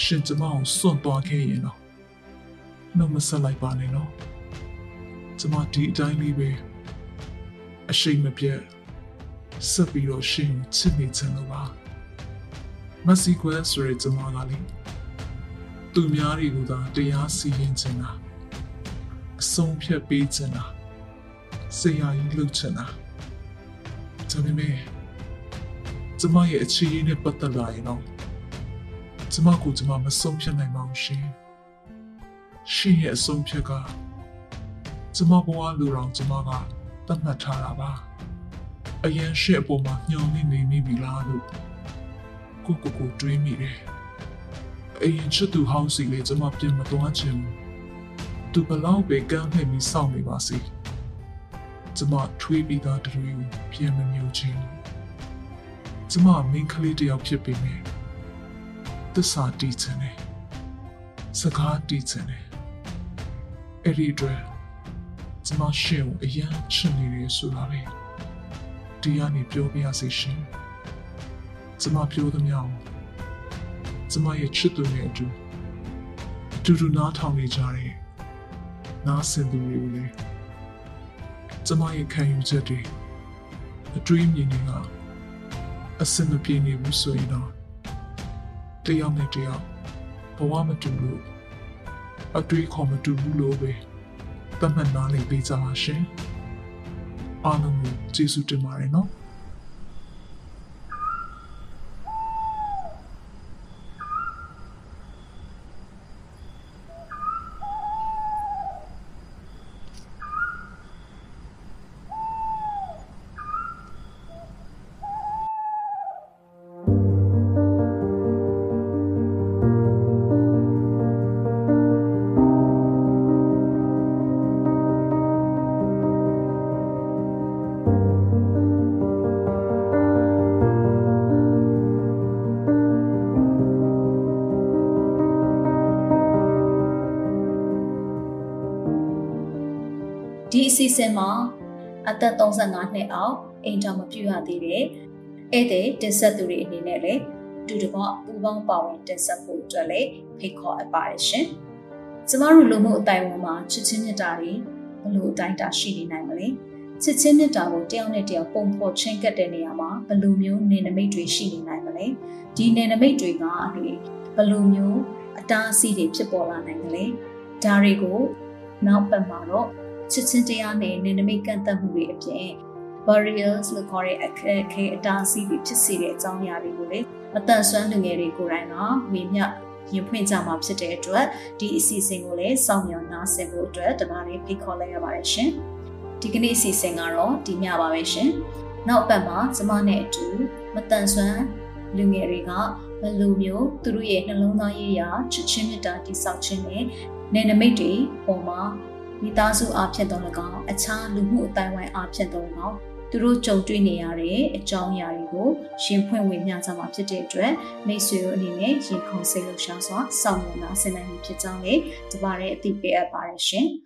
ရှင်ကျမကိုစွန့်သွားခဲ့ရင်တော့နှုတ်မဆက်လိုက်ပါနဲ့နော်ကျမဒီအတိုင်းလေးပဲအရှိန်မပြတ်ဆက်ပြီးတော့ရှင်ချစ်နေချင်လို့ပါမစီကွဲဆိုရကျမကလေသူများတွေကိုသာတရားစီရင်ချင်တာ အဆုံးဖြတ်ပေးချင်တာဆရာကြီးလှုပ်ချင်တာဒါပေမဲ့ကျမရဲ့အခြေအနေနဲ့ပတ်သက်လာရင်တော့ကျမကိုကျမမဆုံးဖြတ်နိုင်ပါဘူးရှင်ရှင်ရဲ့အဆုံးဖြတ်ကကျမဘဝလူတော်ကျမကတတ်မှတ်ထားတာပါအရင်ရှစ်အပေါ်မှာညှော်နေနေမိပြီလားလို့ကိုကိုကိုတွေးမိတယ်အရင်ချစ်သူဟောင်းစီလေးကျမပြင်မသွားချင်ဘူး သူဘလောက်ပဲကမ်းလှည့်ပြီးစောင့်နေပါစေကျမထွေးပြီးသားတွေကိုပြန်မမျိုးချင်းကျမမင်းကလေးတယောက်ဖြစ်ပေမဲ့သစ္စာတည်ချင်တယ်စကားတည်ချင်တယ်အဲ့ဒီအတွက်ကျမရှင့်ကိုအရန်ချစ်နေတယ်ဆိုတာပဲဒီကနေပြောပြရစီရှင်ကျမပြောသမျှကိုကျမရဲ့ချစ်သူနဲ့အတူအတူတူနားထောင်နေကြတဲ့ နားဆင်သူတွေကိုလည်းကျမရဲ့ခံယူချက်တွေအတွေးမြင်တွေကအစင်မပြေနေဘူးဆိုရင်တော့တယောက်နဲ့တယောက်ဘဝမတူလို့အတွေးခေါ်မတူဘူးလို့ပဲသတ်မှတ်နားလည်ပေးကြပါရှင်အားလုံးကိုကျေးဇူးတင်ပါတယ်နော် စီအစဉ်မှာအသက်35နှစ်အောက်အိမ်တော်မပြည့်ရသေးတဲ့ဧည့်သည်တင်ဆက်သူတွေအနေနဲ့လည်းတူတကွပူပေါင်းပါဝင်တင်ဆက်ဖို့အတွက်လည်းဖိတ်ခေါ်အပ်ပါတယ်ရှင်။ကျမတို့လူမှုအတိုင်းအဝန်မှာချစ်ချင်းမြတ်တာတွေဘလို့အတိုင်းတာရှိနေနိုင်မလဲ။ချစ်ချင်းမြတ်တာကိုတယောက်နဲ့တယောက်ပုံဖော်ချင်းကပ်တဲ့နေရာမှာဘလို့မျိုးနေနမိတ်တွေရှိနေနိုင်မလဲ။ဒီနေနမိတ်တွေကဘလို့မျိုးအတားအဆီးတွေဖြစ်ပေါ်လာနိုင်မလဲ။ဒါတွေကိုနောက်ပတ်မှာတော့ ချစ်ချင်းတရားနဲ့နေနမိတ်ကန့်သက်မှုတွေအပြင် barriers လို့ခေါ်တဲ့အခက်အခဲအတားအဆီးတွေဖြစ်စေတဲ့အကြောင်းအရာတွေကိုလေအသက်ဆွမ်းလူငယ်တွေကိုယ်တိုင်ကဝေမျှရင်ဖွင့်ကြမှာဖြစ်တဲ့အတွက်ဒီအစီအစဉ်ကိုလည်းစောင့်မျှော်နားဆင်ဖို့အတွက်တပါးလေးဖိတ်ခေါ်လိုက်ရပါတယ်ရှင်ဒီကနေ့အစီအစဉ်ကတော့ဒီညပါပဲရှင်နောက်ပတ်မှာကျမနဲ့အတူမတန်ဆွမ်းလူငယ်တွေကဘယ်လိုမျိုးသူတို့ရဲ့နှလုံးသားရေးရာချစ်ချင်းမြတ်တာတိဆောက်ခြင်းနဲ့နယ်နိမိတ်တွေပေါ်မှာ မိသားစုအားဖြင့်တော့၎င်းအခြားလူမှုအတိုင်းဝိုင်းအားဖြင့်တော့၎င်းသူတို့ကြုံတွေ့နေရတဲ့အကြောင်းအရာတွေကိုရှင်ဖွင့်ဝေမျှကြမှာဖြစ်တဲ့အတွက်မိတ်ဆွေတို့အနေနဲ့ရင်ခုန်စိတ်လှုပ်ရှားစွာစောင့်မျှော်နာဆင်နိုင်မှုဖြစ်ကြောင်းလည်းတပါးတဲ့အသိပေးအပ်ပါတယ်ရှင်။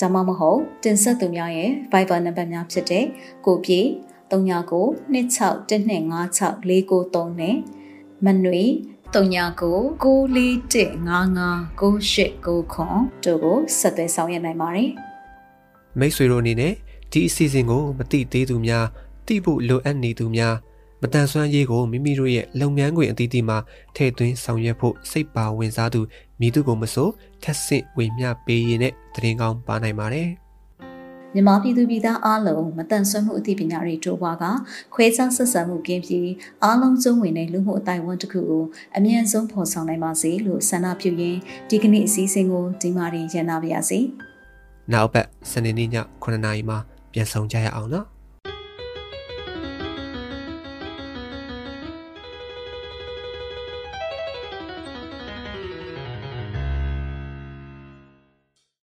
ဒါမှမဟုတ်တင်ဆက်သူများရဲ့ Viber နံပါတ်များဖြစ်တဲ့ကိုပြေ39 26125649နဲ့မနွေ39 941559899တို့ကိုဆက်သွယ်ဆောင်ရွက်နိုင်ပါတယ်မိတ်ဆွေတို့အနေနဲ့ဒီအစီအစဉ်ကိုမတိသေးသူများတိဖို့လိုအပ်နေသူများမတန်ဆွမ်းရေးကိုမိမိတို့ရဲ့လုပ်ငန်းခွင်အသီးသီးမှာထည့်သွင်းဆောင်ရွက်ဖို့စိတ်ပါဝင်စားသူ မိသူကိုမဆိုထက်ဆင့်ဝေမျှပေးရင်တဲ့တရင်ကောင်းပါနိုင်ပါတယ်မြန်မာပြည်သူပြည်သားအားလုံးမတန်ဆွမ်းမှုအသိပညာတွေတိုးပွားကခွဲခြားဆက်ဆံမှုကင်းပြီးအားလုံးစုံဝင်တဲ့လူမှုအတိုင်းအဝန်တစ်ခုကိုအမြင့်ဆုံးဖော်ဆောင်နိုင်ပါစေလို့ဆန္ဒပြုရင်းဒီကနေ့အစည်းအဝေးကိုဒီမှာရင်ရန်နာပါရစေ။နောက်ပတ်စနေနေ့ည9:00နာရီမှာပြန်ဆောင်ကြရအောင်နော်။